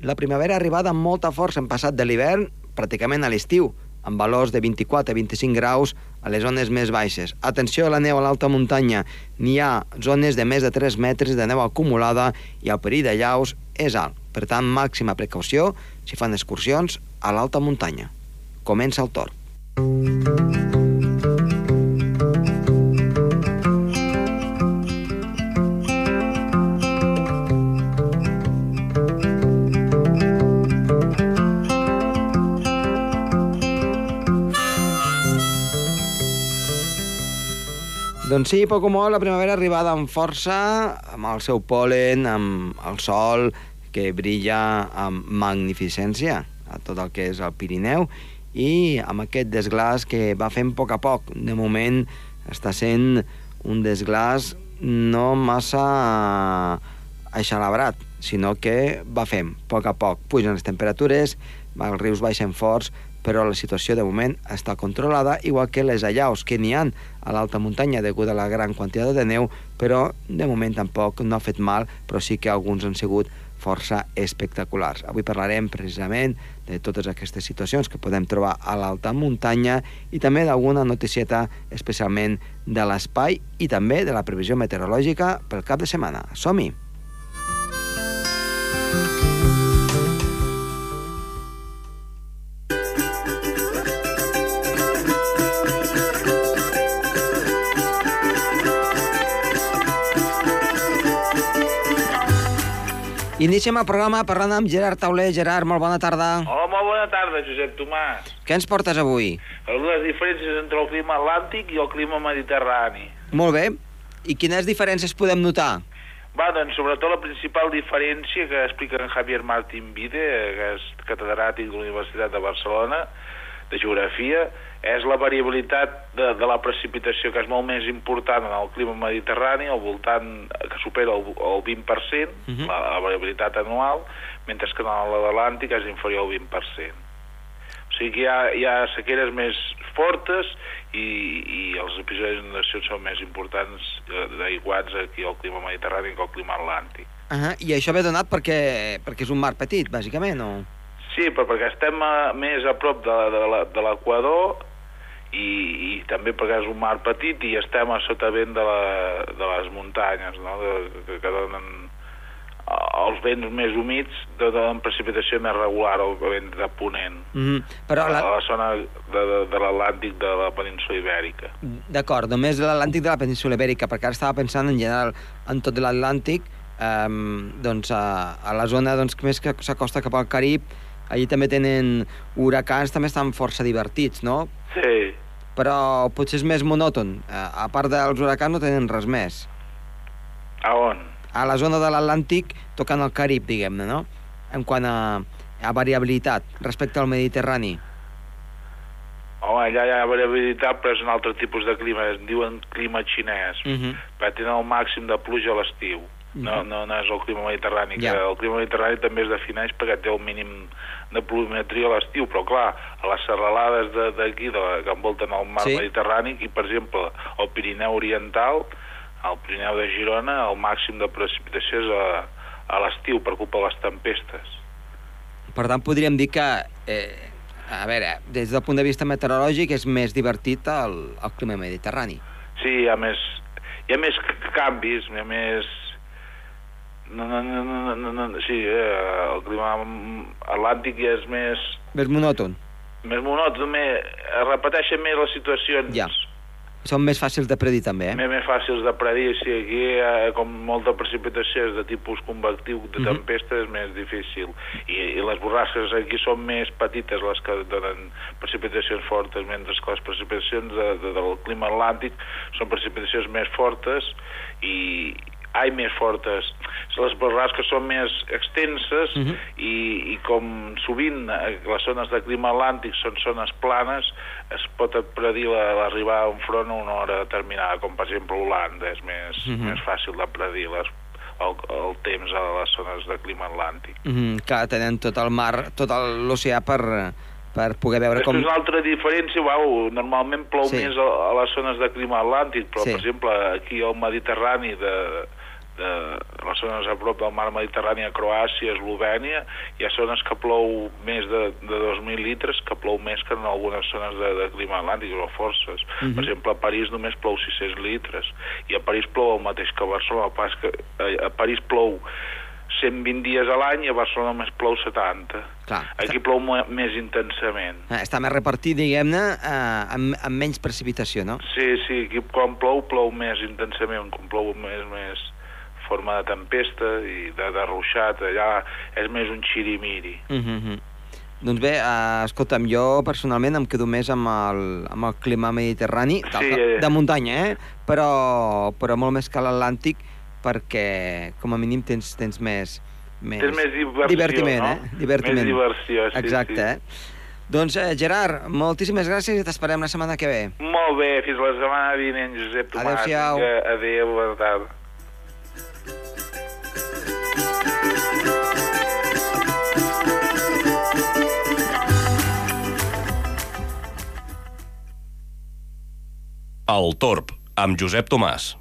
La primavera ha arribat amb molta força. Hem passat de l'hivern pràcticament a l'estiu, amb valors de 24 a 25 graus a les zones més baixes. Atenció a la neu a l'alta muntanya. N'hi ha zones de més de 3 metres de neu acumulada i el perill de llaus és alt. Per tant, màxima precaució si fan excursions a l'alta muntanya. Comença el torn. Doncs sí, poc o molt, la primavera ha arribat amb força, amb el seu polen, amb el sol, que brilla amb magnificència a tot el que és el Pirineu, i amb aquest desglàs que va fent a poc a poc. De moment està sent un desglàs no massa aixalabrat, sinó que va fent a poc a poc. Pugen les temperatures, els rius baixen forts, però la situació de moment està controlada, igual que les allaus que n'hi han a l'alta muntanya degut a la gran quantitat de neu, però de moment tampoc no ha fet mal, però sí que alguns han sigut força espectaculars. Avui parlarem precisament de totes aquestes situacions que podem trobar a l'alta muntanya i també d'alguna noticieta especialment de l'espai i també de la previsió meteorològica pel cap de setmana. Som-hi! Iniciem el programa parlant amb Gerard Tauler. Gerard, molt bona tarda. Hola, molt bona tarda, Josep Tomàs. Què ens portes avui? Les diferències entre el clima atlàntic i el clima mediterrani. Molt bé. I quines diferències podem notar? Va, doncs, sobretot la principal diferència que explica en Javier Martín Vide, que és catedràtic de la Universitat de Barcelona, de Geografia, és la variabilitat de, de la precipitació, que és molt més important en el clima mediterrani, al voltant, que supera el, el 20%, uh -huh. la, la variabilitat anual, mentre que en l'Atlàntic és inferior al 20%. O sigui que hi ha, hi ha sequeres més fortes i, i els episodis d'inundacions són més importants eh, d'aiguats aquí al clima mediterrani que al clima atlàntic. Uh -huh. I això ve donat perquè, perquè és un mar petit, bàsicament, o...? Sí, però perquè estem a, més a prop de, de, de l'equador i, i també perquè és un mar petit i estem a sota vent de, la, de les muntanyes, no? de, que, que donen els vents més humits donen precipitació més regular, el vent de ponent, mm -hmm. Però la... a la zona de, de, de l'Atlàntic de la península ibèrica. D'acord, només l'Atlàntic de la península ibèrica, perquè ara estava pensant en general en tot l'Atlàntic, eh, doncs a, a la zona doncs, més que s'acosta cap al Carib, allí també tenen huracans, també estan força divertits, no? Sí. Però potser és més monòton. A part dels huracans no tenen res més. A on? A la zona de l'Atlàntic, tocant el Carib, diguem-ne, no? En quant a, a variabilitat respecte al Mediterrani. Home, allà hi ha variabilitat, però és un altre tipus de clima, es diuen clima xinès, Uh -huh. perquè tenen el màxim de pluja a l'estiu. No, no, no és el clima mediterrani, Ja. el clima mediterrani també es defineix perquè té el mínim de pluviometria a l'estiu, però clar, a les serralades de- d'aquí, que envolten el mar Sí. Mediterrani, i per exemple, el Pirineu Oriental, al Pirineu de Girona, el màxim de precipitació és a, a l'estiu per culpa de les tempestes. Per tant, podríem dir que, eh, a veure, des del punt de vista meteorològic és més divertit el, el clima mediterrani. Sí, ha més, hi ha més canvis, hi ha més... No, no, no, no, no, no, sí, eh, el clima atlàntic ja és més, Més monòton. més monòton, més, es repeteixen més les situacions Ja. Són més fàcils de predir també, eh? més, més fàcils de predir. Sí, aquí, eh, com molta precipitació és de tipus convectiu, de Mhm. tempesta, és més difícil. I, I les borrasques aquí són més petites les que donen precipitacions fortes, mentre que les precipitacions de, de, del clima atlàntic són precipitacions més fortes i ai, més fortes. Les borrasques són més extenses Mhm. i, i com sovint eh, les zones de clima atlàntic són zones planes, es pot predir la- l'arribada d'un front a una hora determinada, com per exemple Holanda, és més, Mhm. més fàcil de predir les, el, el temps a les zones de clima atlàntic. Mm -hmm, que tenen tot el mar, tot l'oceà per, per poder veure Després com... una altra diferència, uau, normalment plou Sí. més a, a les zones de clima atlàntic, però Sí. per exemple aquí al Mediterrani de, de les zones a prop del mar Mediterrani a Croàcia, Eslovènia, hi ha zones que plou més de, de 2.000 litres, que plou més que en algunes zones de, de clima atlàntic o forces. Uh -huh. Per exemple, a París només plou 600 litres, i a París plou el mateix que a Barcelona, pas que a, a París plou 120 dies a l'any i a Barcelona només plou 70. Clar, Aquí està, plou més intensament. eh, està més repartit, diguem-ne, eh, amb, amb menys precipitació, no? Sí, sí, aquí quan plou, plou més intensament, quan plou més, més forma de tempesta i de, de ruixat, allà és més un xirimiri. Uh -huh. Doncs bé, uh, escolta'm, jo personalment em quedo més amb el, amb el clima mediterrani, Sí, de, eh. de muntanya, eh? Però, però molt més que l'Atlàntic, perquè com a mínim tens, tens més... més... Tens més diversió, divertiment, no? eh? Divertiment. Més diversió, sí, Exacte, sí. eh? Doncs, eh, Gerard, moltíssimes gràcies i t'esperem la setmana que ve. Molt bé, fins la setmana vinent, Josep Tomàs. Adéu-siau. Adéu, bona tarda. El Torb, amb Josep Tomàs.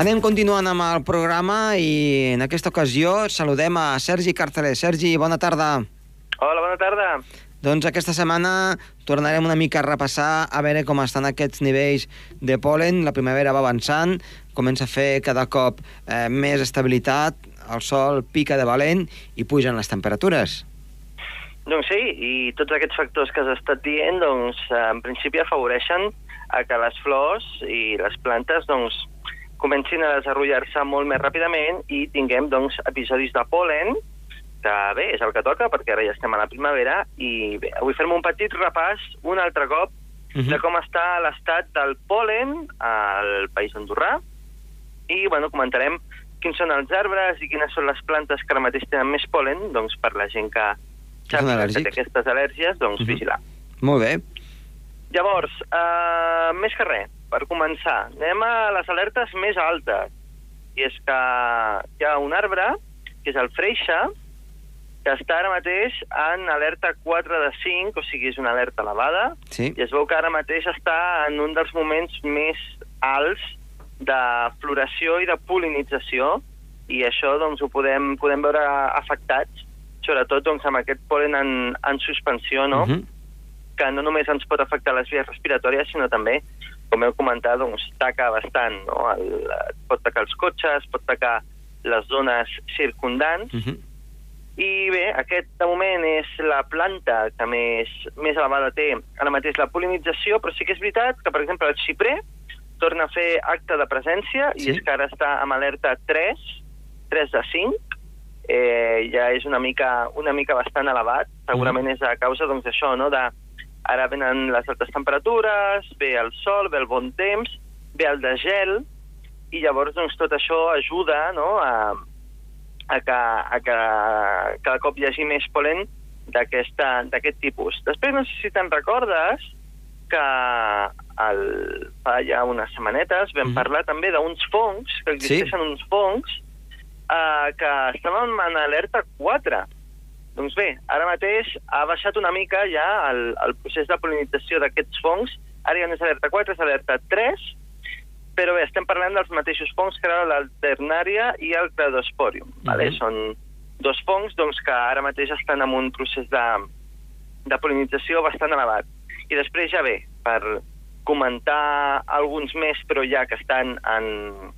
Anem continuant amb el programa i en aquesta ocasió saludem a Sergi Carceler. Sergi, bona tarda. Hola, bona tarda. Doncs aquesta setmana tornarem una mica a repassar a veure com estan aquests nivells de polen. La primavera va avançant, comença a fer cada cop eh, més estabilitat, el sol pica de valent i pugen les temperatures. Doncs sí, i tots aquests factors que has estat dient, doncs, en principi afavoreixen a que les flors i les plantes, doncs, comencin a desenvolupar-se molt més ràpidament i tinguem, doncs, episodis de polen, que bé, és el que toca, perquè ara ja estem a la primavera, i bé, avui fem un petit repàs, un altre cop, Mhm. de com està l'estat del polen al País Andorrà, i, bueno, comentarem quins són els arbres i quines són les plantes que ara mateix tenen més polen, doncs per la gent que, Que que té aquestes al·lèrgies, doncs Mhm. vigilar. Molt bé. Llavors, eh, més que res, per començar, anem a les alertes més altes. I és que hi ha un arbre, que és el freixa, que està ara mateix en alerta 4 de 5, o sigui, és una alerta elevada, Sí. i es veu que ara mateix està en un dels moments més alts de floració i de polinització, i això doncs, ho podem, podem veure afectats, sobretot doncs, amb aquest polen en, en suspensió, no? Mhm. que no només ens pot afectar les vies respiratòries, sinó també, com heu comentat, doncs, taca bastant. No? El, pot tacar els cotxes, pot tacar les zones circundants, Mhm. I bé, aquest de moment és la planta que més, més elevada té ara mateix la polinització, però sí que és veritat que, per exemple, el xiprer torna a fer acte de presència Sí. i és que ara està amb alerta 3, 3 de 5, eh, ja és una mica, una mica bastant elevat, segurament és a causa doncs, no? de ara venen les altes temperatures, ve el sol, ve el bon temps, ve el de gel, i llavors doncs, tot això ajuda no? a, a, que, a que cada cop hi hagi més polen d'aquest tipus. Després, no sé si te'n recordes que el, fa ja unes setmanetes vam Mhm. parlar també d'uns fongs, que existeixen uns fongs, eh, que estaven en alerta 4. Doncs bé, ara mateix ha baixat una mica ja el, el procés de polinització d'aquests fongs. Ara ja no és alerta 4, és alerta 3, però bé, estem parlant dels mateixos fongs que era l'alternària i el cladosporium. Uh -huh. vale? Mhm. Són dos fongs doncs, que ara mateix estan en un procés de, de polinització bastant elevat. I després ja bé, per comentar alguns més, però ja que estan en,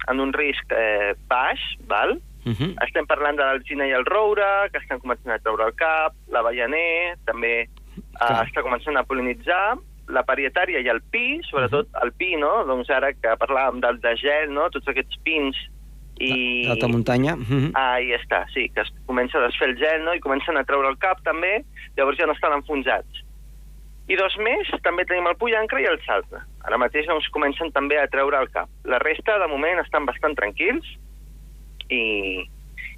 en un risc eh, baix, val? Mhm. Estem parlant de l'alzina i el roure, que estan començant a treure el cap, l'avellaner, també eh, Clar. està començant a polinitzar, la parietària i el pi, sobretot el pi, no? Doncs ara que parlàvem del de gel, no? Tots aquests pins i... D'alta muntanya. Mhm. Ah, hi està, sí, que es comença a desfer el gel, no?, i comencen a treure el cap, també, llavors ja no estan enfonsats. I dos més, també tenim el pollancre i el salze. Ara mateix doncs, comencen també a treure el cap. La resta, de moment, estan bastant tranquils i,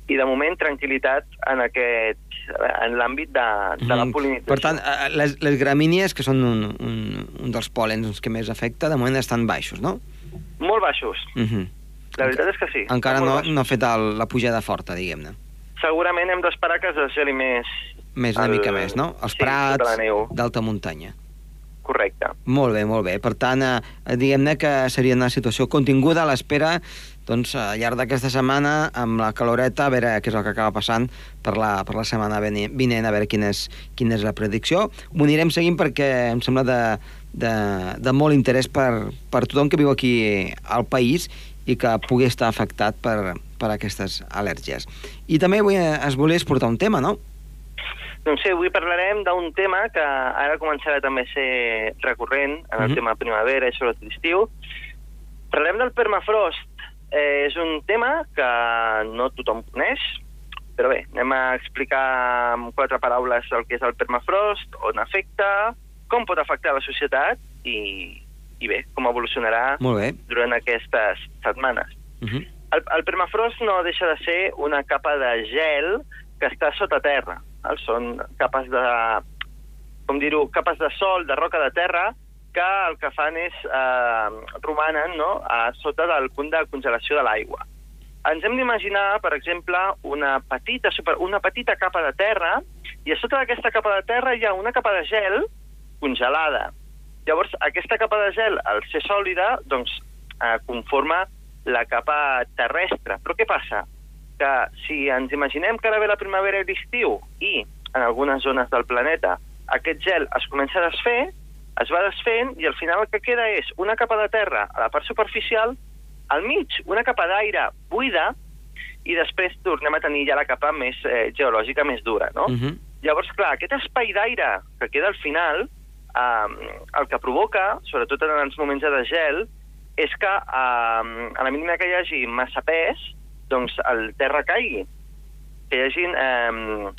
i de moment, tranquil·litat en aquest en l'àmbit de, de la Mhm. polinització. Per tant, eh, les, les gramínies, que són un, un, un dels pòlens que més afecta, de moment estan baixos, no? Molt baixos, Mhm. la veritat és que sí. Encara no, baixos. no ha fet el, la pujada forta, diguem-ne. Segurament hem d'esperar que es desgeli més, més una El- mica més, no? Els sí, la prats d'alta muntanya. Correcte. Molt bé, molt bé. Per tant, eh, diguem-ne que seria una situació continguda a l'espera doncs, al llarg d'aquesta setmana, amb la caloreta, a veure què és el que acaba passant per la, per la setmana vinent, a veure quina és, quina és la predicció. Ho anirem seguint perquè em sembla de, de, de molt interès per, per tothom que viu aquí al país i que pugui estar afectat per, per aquestes al·lèrgies. I també avui eh, es volia exportar un tema, no? Doncs sí, avui parlarem d'un tema que ara començarà també a ser recurrent en el Mhm. tema primavera i sobretot estiu. Parlarem del permafrost. Eh, és un tema que no tothom coneix, però bé, anem a explicar amb quatre paraules el que és el permafrost, on afecta, com pot afectar la societat i, i bé, com evolucionarà Molt bé. durant aquestes setmanes. Uh -huh. El, el permafrost no deixa de ser una capa de gel que està sota terra. Val? Són capes de, com dir-ho, capes de sol, de roca de terra, que el que fan és eh, romanen no? a sota del punt de congelació de l'aigua. Ens hem d'imaginar, per exemple, una petita, super, una petita capa de terra i a sota d'aquesta capa de terra hi ha una capa de gel congelada. Llavors, aquesta capa de gel, al ser sòlida, doncs, eh, conforma la capa terrestre. Però què passa? Que si ens imaginem que ara ve la primavera i l'estiu i en algunes zones del planeta aquest gel es comença a desfer, es va desfent i al final el que queda és una capa de terra a la part superficial, al mig una capa d'aire buida i després tornem a tenir ja la capa més eh, geològica més dura, no? Uh -huh. Llavors, clar, aquest espai d'aire que queda al final, eh, el que provoca, sobretot en els moments de desgel, és que eh, a la mínima que hi hagi massa pes, doncs el terra caigui. Que hi hagi, eh,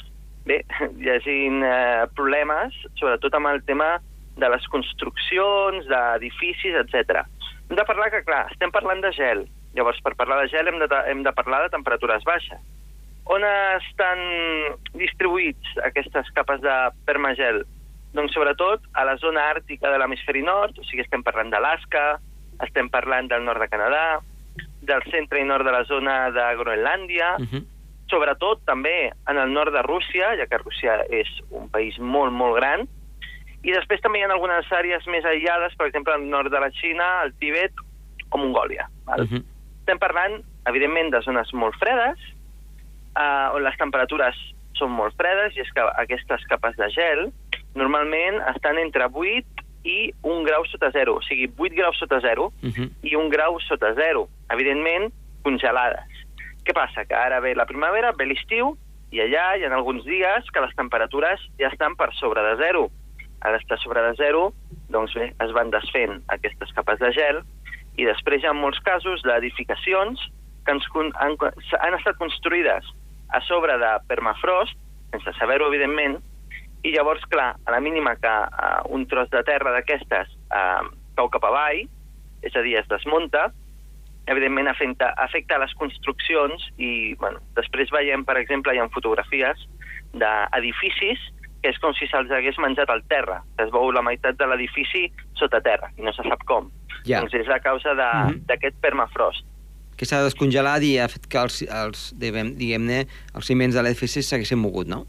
bé, hi hagi eh, problemes, sobretot amb el tema de les construccions, d'edificis, etc. Hem de parlar que, clar, estem parlant de gel. Llavors, per parlar de gel hem de, hem de parlar de temperatures baixes. On estan distribuïts aquestes capes de permagel? Doncs sobretot a la zona àrtica de l'hemisferi nord, o sigui, estem parlant d'Alaska, estem parlant del nord de Canadà, del centre i nord de la zona de Groenlàndia, Uh -huh. sobretot també en el nord de Rússia, ja que Rússia és un país molt, molt gran, i després també hi ha algunes àrees més aïllades, per exemple, al nord de la Xina, el Tíbet o Mongòlia. Val? Uh -huh. Estem parlant, evidentment, de zones molt fredes, eh, on les temperatures són molt fredes, i és que aquestes capes de gel normalment estan entre 8 i 1 grau sota zero, o sigui, 8 graus sota zero Uh -huh. i un grau sota zero, evidentment congelades. Què passa? Que ara ve la primavera, ve l'estiu, i allà hi ha alguns dies que les temperatures ja estan per sobre de zero. A l'estar sobre de zero, doncs bé, es van desfent aquestes capes de gel, i després hi ha molts casos d'edificacions que ens, han, han estat construïdes a sobre de permafrost, sense saber-ho, evidentment, i llavors, clar, a la mínima que uh, un tros de terra d'aquestes uh, cau cap avall, és a dir, es desmunta, evidentment afecta, afecta les construccions i bueno, després veiem, per exemple, hi ha fotografies d'edificis que és com si se'ls hagués menjat al terra, es veu la meitat de l'edifici sota terra i no se sap com. Ja. Doncs és a causa Mhm. d'aquest de, permafrost. que s'ha descongelat i ha fet que els, els diguem- diguem-ne, els ciments de l'edifici s'haguessin mogut, no?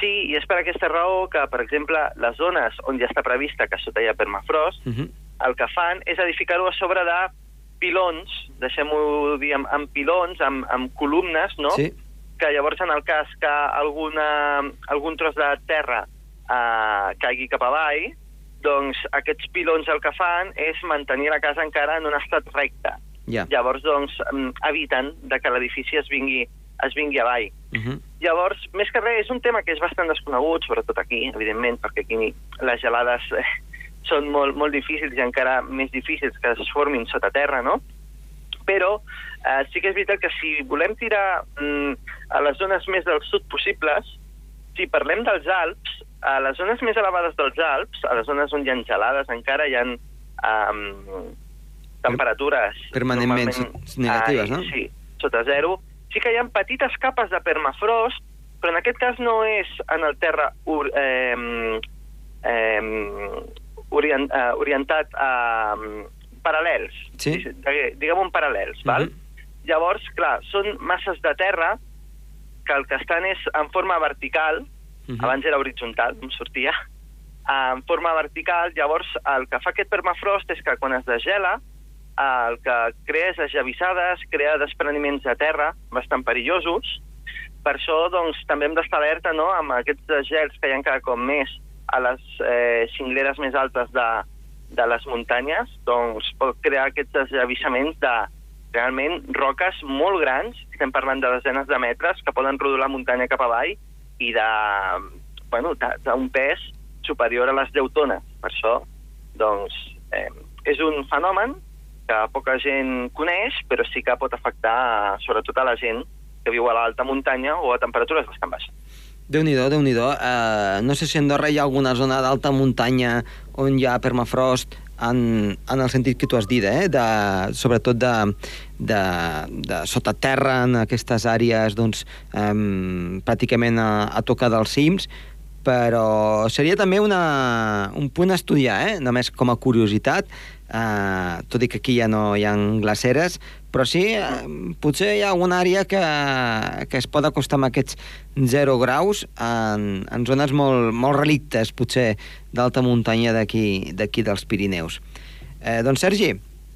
Sí, i és per aquesta raó que, per exemple, les zones on ja està prevista que sota hi ha permafrost, Uh -huh. el que fan és edificar-ho a sobre de pilons, deixem-ho dir, amb, amb pilons, amb, amb columnes, no? Sí. Que llavors en el cas que alguna, algun tros de terra eh, caigui cap avall, doncs aquests pilons el que fan és mantenir la casa encara en un estat recte. Ja. Llavors, doncs, em, eviten de que l'edifici es vingui, es vingui avall. Uh -huh. Llavors, més que res, és un tema que és bastant desconegut, sobretot aquí, evidentment, perquè aquí les gelades eh, són molt, molt difícils i encara més difícils que es formin sota terra, no? Però eh, sí que és veritat que si volem tirar mm, a les zones més del sud possibles, si parlem dels Alps, a les zones més elevades dels Alps, a les zones on hi ha gelades encara hi ha um, temperatures... Permanentment negatives, no? Sí, sota zero. Sí que hi ha petites capes de permafrost, però en aquest cas no és en el terra ur, eh, eh, orient, eh, orientat a eh, paral·lels, Sí. Digue- diguem-ho en paral·lels, val? Mhm. Llavors, clar, són masses de terra que el que estan és en forma vertical, uh -huh. abans era horitzontal, em sortia, en forma vertical, llavors el que fa aquest permafrost és que quan es degela, el que crea és esllavissades, crea despreniments de terra bastant perillosos, per això doncs, també hem d'estar alerta no, amb aquests gels que hi ha cada cop més a les eh, cingleres més altes de, de les muntanyes, doncs pot crear aquests desavissaments de realment roques molt grans, estem parlant de desenes de metres, que poden rodar la muntanya cap avall i de, bueno, d'un pes superior a les 10 tones. Per això, doncs, eh, és un fenomen que poca gent coneix, però sí que pot afectar sobretot a la gent que viu a l'alta muntanya o a temperatures bastant baixes. Déu-n'hi-do, déu nhi déu uh, No sé si a Andorra hi ha alguna zona d'alta muntanya on hi ha permafrost en, en el sentit que tu has dit, eh? de, sobretot de, de, de sota terra en aquestes àrees doncs, um, pràcticament a, a tocar dels cims, però seria també una, un punt a estudiar, eh? només com a curiositat, eh, tot i que aquí ja no hi ha glaceres, però sí, eh, potser hi ha alguna àrea que, que es pot acostar amb aquests 0 graus en, en zones molt, molt relictes, potser, d'alta muntanya d'aquí dels Pirineus. Eh, doncs, Sergi,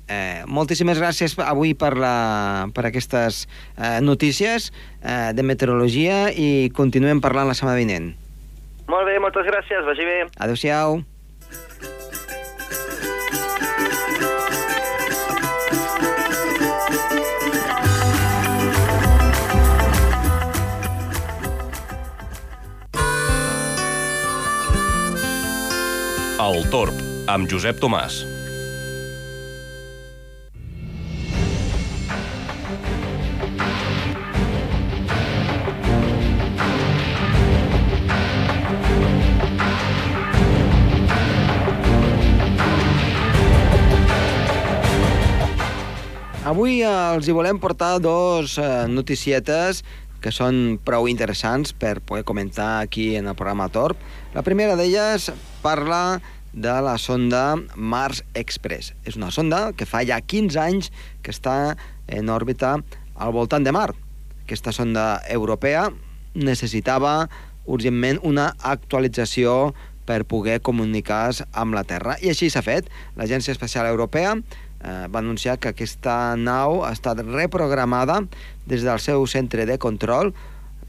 eh, moltíssimes gràcies avui per, la, per aquestes eh, notícies eh, de meteorologia i continuem parlant la setmana vinent. Molt bé, moltes gràcies, vagi bé. Adéu-siau. El Torb, amb Josep Tomàs. Avui els hi volem portar dos eh, noticietes que són prou interessants per poder comentar aquí en el programa Torp. La primera d'elles parla de la sonda Mars Express. És una sonda que fa ja 15 anys que està en òrbita al voltant de Mart. Aquesta sonda europea necessitava urgentment una actualització per poder comunicar-se amb la Terra. I així s'ha fet. L'Agència Espacial Europea eh, va anunciar que aquesta nau ha estat reprogramada des del seu centre de control,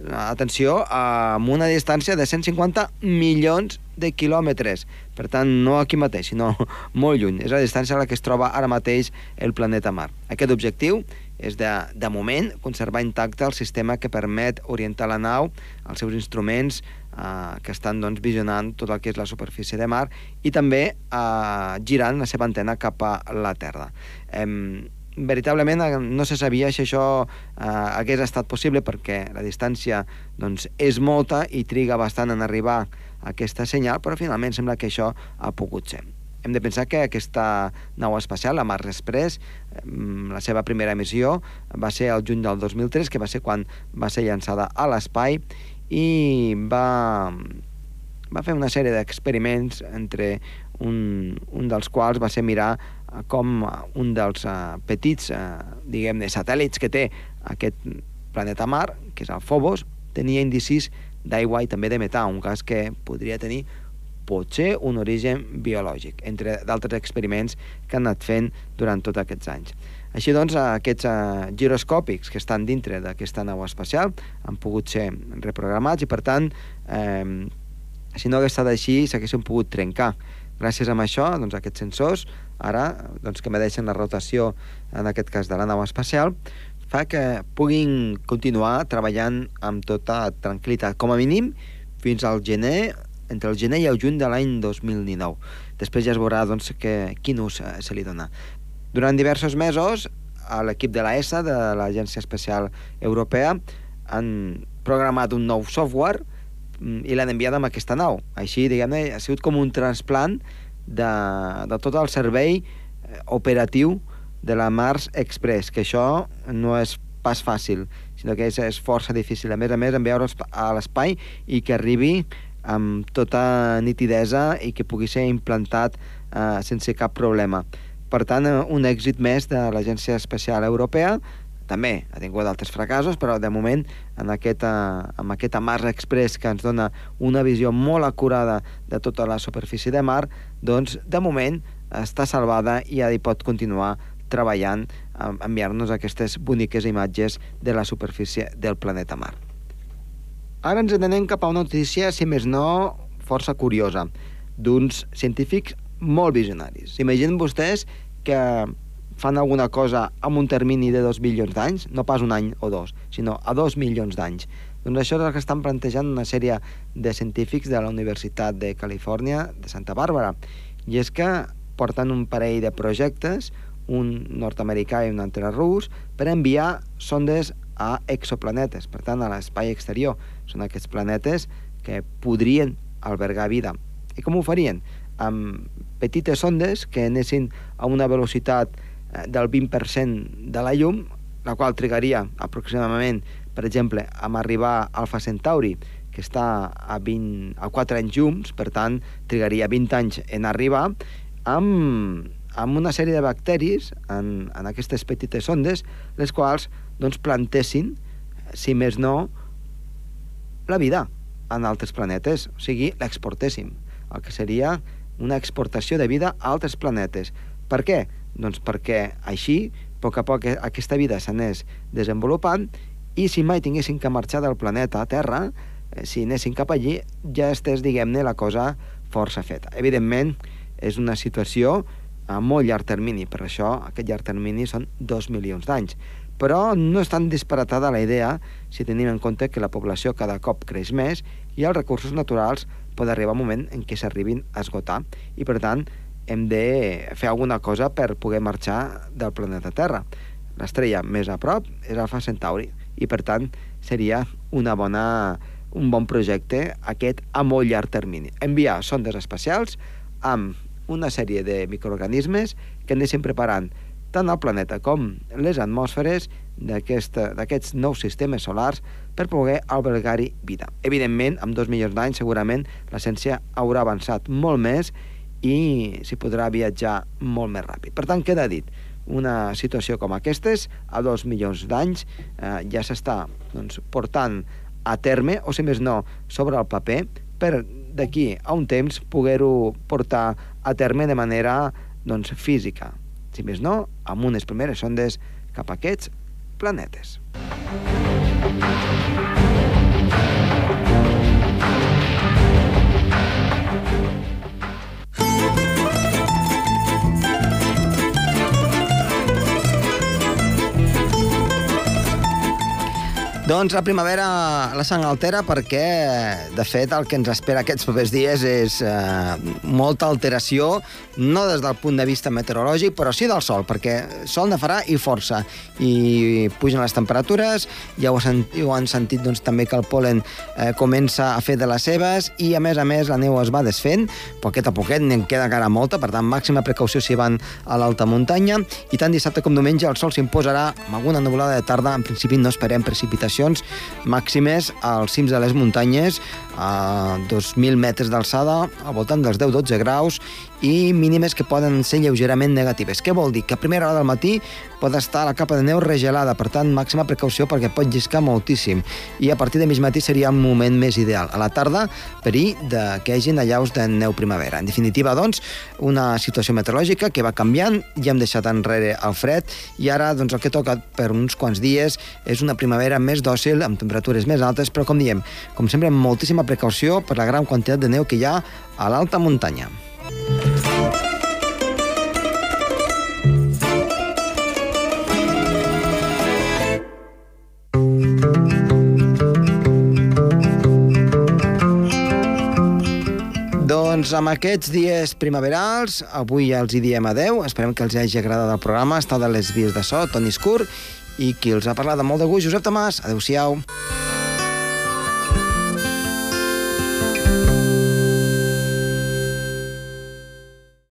atenció, amb una distància de 150 milions de quilòmetres. Per tant, no aquí mateix, sinó molt lluny. És la distància a la que es troba ara mateix el planeta Mar. Aquest objectiu és de, de moment conservar intacte el sistema que permet orientar la nau, els seus instruments eh, que estan doncs, visionant tot el que és la superfície de mar i també eh, girant la seva antena cap a la Terra. Eh, veritablement eh, no se sabia si això eh, hagués estat possible perquè la distància doncs, és molta i triga bastant en arribar a aquesta senyal, però finalment sembla que això ha pogut ser. Hem de pensar que aquesta nau espacial, la Mars Express, la seva primera missió va ser el juny del 2003, que va ser quan va ser llançada a l'espai i va, va fer una sèrie d'experiments entre un, un dels quals va ser mirar com un dels uh, petits, uh, diguem-ne, satèl·lits que té aquest planeta Mar, que és el Phobos, tenia indicis d'aigua i també de metà, un cas que podria tenir potser un origen biològic, entre d'altres experiments que han anat fent durant tots aquests anys. Així doncs, aquests giroscòpics que estan dintre d'aquesta nau espacial han pogut ser reprogramats i, per tant, eh, si no hagués estat així, s'haguessin pogut trencar. Gràcies a això, doncs, aquests sensors, ara, doncs, que medeixen la rotació, en aquest cas de la nau espacial, fa que puguin continuar treballant amb tota tranquil·litat, com a mínim fins al gener entre el gener i el juny de l'any 2019. Després ja es veurà doncs, que, quin ús eh, se li dona. Durant diversos mesos, a l'equip de l'ESA, de l'Agència Espacial Europea, han programat un nou software mm, i l'han enviat amb aquesta nau. Així, diguem-ne, ha sigut com un transplant de, de tot el servei eh, operatiu de la Mars Express, que això no és pas fàcil, sinó que és, és força difícil. A més a més, enviar-ho a l'espai i que arribi amb tota nitidesa i que pugui ser implantat eh, sense cap problema. Per tant, eh, un èxit més de l'Agència Espacial Europea també ha tingut altres fracassos, però de moment en aquesta, amb aquesta Mars Express que ens dona una visió molt acurada de tota la superfície de mar, doncs de moment està salvada i ja hi pot continuar treballant a enviar-nos aquestes boniques imatges de la superfície del planeta Mar. Ara ens anem cap a una notícia, si més no, força curiosa, d'uns científics molt visionaris. Imaginen vostès que fan alguna cosa amb un termini de dos milions d'anys, no pas un any o dos, sinó a dos milions d'anys. Doncs això és el que estan plantejant una sèrie de científics de la Universitat de Califòrnia de Santa Bàrbara. I és que porten un parell de projectes, un nord-americà i un altre rus, per enviar sondes a exoplanetes, per tant, a l'espai exterior. Són aquests planetes que podrien albergar vida. I com ho farien? Amb petites sondes que anessin a una velocitat del 20% de la llum, la qual trigaria aproximadament, per exemple, amb arribar a Alfa Centauri, que està a, 20, a 4 anys llums, per tant, trigaria 20 anys en arribar, amb, amb una sèrie de bacteris en, en aquestes petites ondes, les quals doncs, plantessin, si més no, la vida en altres planetes, o sigui, l'exportéssim, el que seria una exportació de vida a altres planetes. Per què? Doncs perquè així, a poc a poc, aquesta vida s'anés desenvolupant i si mai tinguessin que marxar del planeta Terra, eh, si anessin cap allí, ja estés, diguem-ne, la cosa força feta. Evidentment, és una situació a molt llarg termini, per això aquest llarg termini són dos milions d'anys. Però no és tan disparatada la idea si tenim en compte que la població cada cop creix més i els recursos naturals pot arribar un moment en què s'arribin a esgotar i, per tant, hem de fer alguna cosa per poder marxar del planeta Terra. L'estrella més a prop és Alfa Centauri i, per tant, seria una bona, un bon projecte aquest a molt llarg termini. Enviar sondes espacials amb una sèrie de microorganismes que anessin preparant tant el planeta com les atmosferes d'aquests nous sistemes solars per poder albergar-hi vida. Evidentment, amb dos milions d'anys segurament la ciència haurà avançat molt més i s'hi podrà viatjar molt més ràpid. Per tant, queda dit, una situació com aquestes, a dos milions d'anys, eh, ja s'està doncs, portant a terme, o si més no, sobre el paper, per d'aquí a un temps poder-ho portar a terme de manera doncs, física. Si més no, amb unes primeres sondes cap a aquests planetes. Doncs la primavera la sang altera perquè, de fet, el que ens espera aquests propers dies és eh, molta alteració, no des del punt de vista meteorològic, però sí del sol, perquè sol ne farà i força. I pugen les temperatures, ja ho, sent, ho han sentit doncs, també que el polen eh, comença a fer de les seves, i a més a més la neu es va desfent, poquet a poquet, n'en queda encara molta, per tant, màxima precaució si van a l'alta muntanya, i tant dissabte com diumenge el sol s'imposarà amb alguna nuvolada de tarda, en principi no esperem precipitació precipitacions màximes als cims de les muntanyes a 2.000 metres d'alçada, al voltant dels 10-12 graus, i mínimes que poden ser lleugerament negatives. Què vol dir? Que a primera hora del matí pot estar la capa de neu regelada, per tant, màxima precaució perquè pot lliscar moltíssim. I a partir de mig matí seria un moment més ideal. A la tarda, perill de que hi hagi allaus de neu primavera. En definitiva, doncs, una situació meteorològica que va canviant, ja hem deixat enrere el fred, i ara doncs, el que toca per uns quants dies és una primavera més dòcil, amb temperatures més altes, però com diem, com sempre, moltíssima precaució per la gran quantitat de neu que hi ha a l'alta muntanya. Doncs amb aquests dies primaverals, avui ja els hi diem adeu. Esperem que els hagi agradat el programa. Està de les vies de so, Toni Escur, i qui els ha parlat de molt de gust, Josep Tomàs. Adéu-siau. Adéu-siau.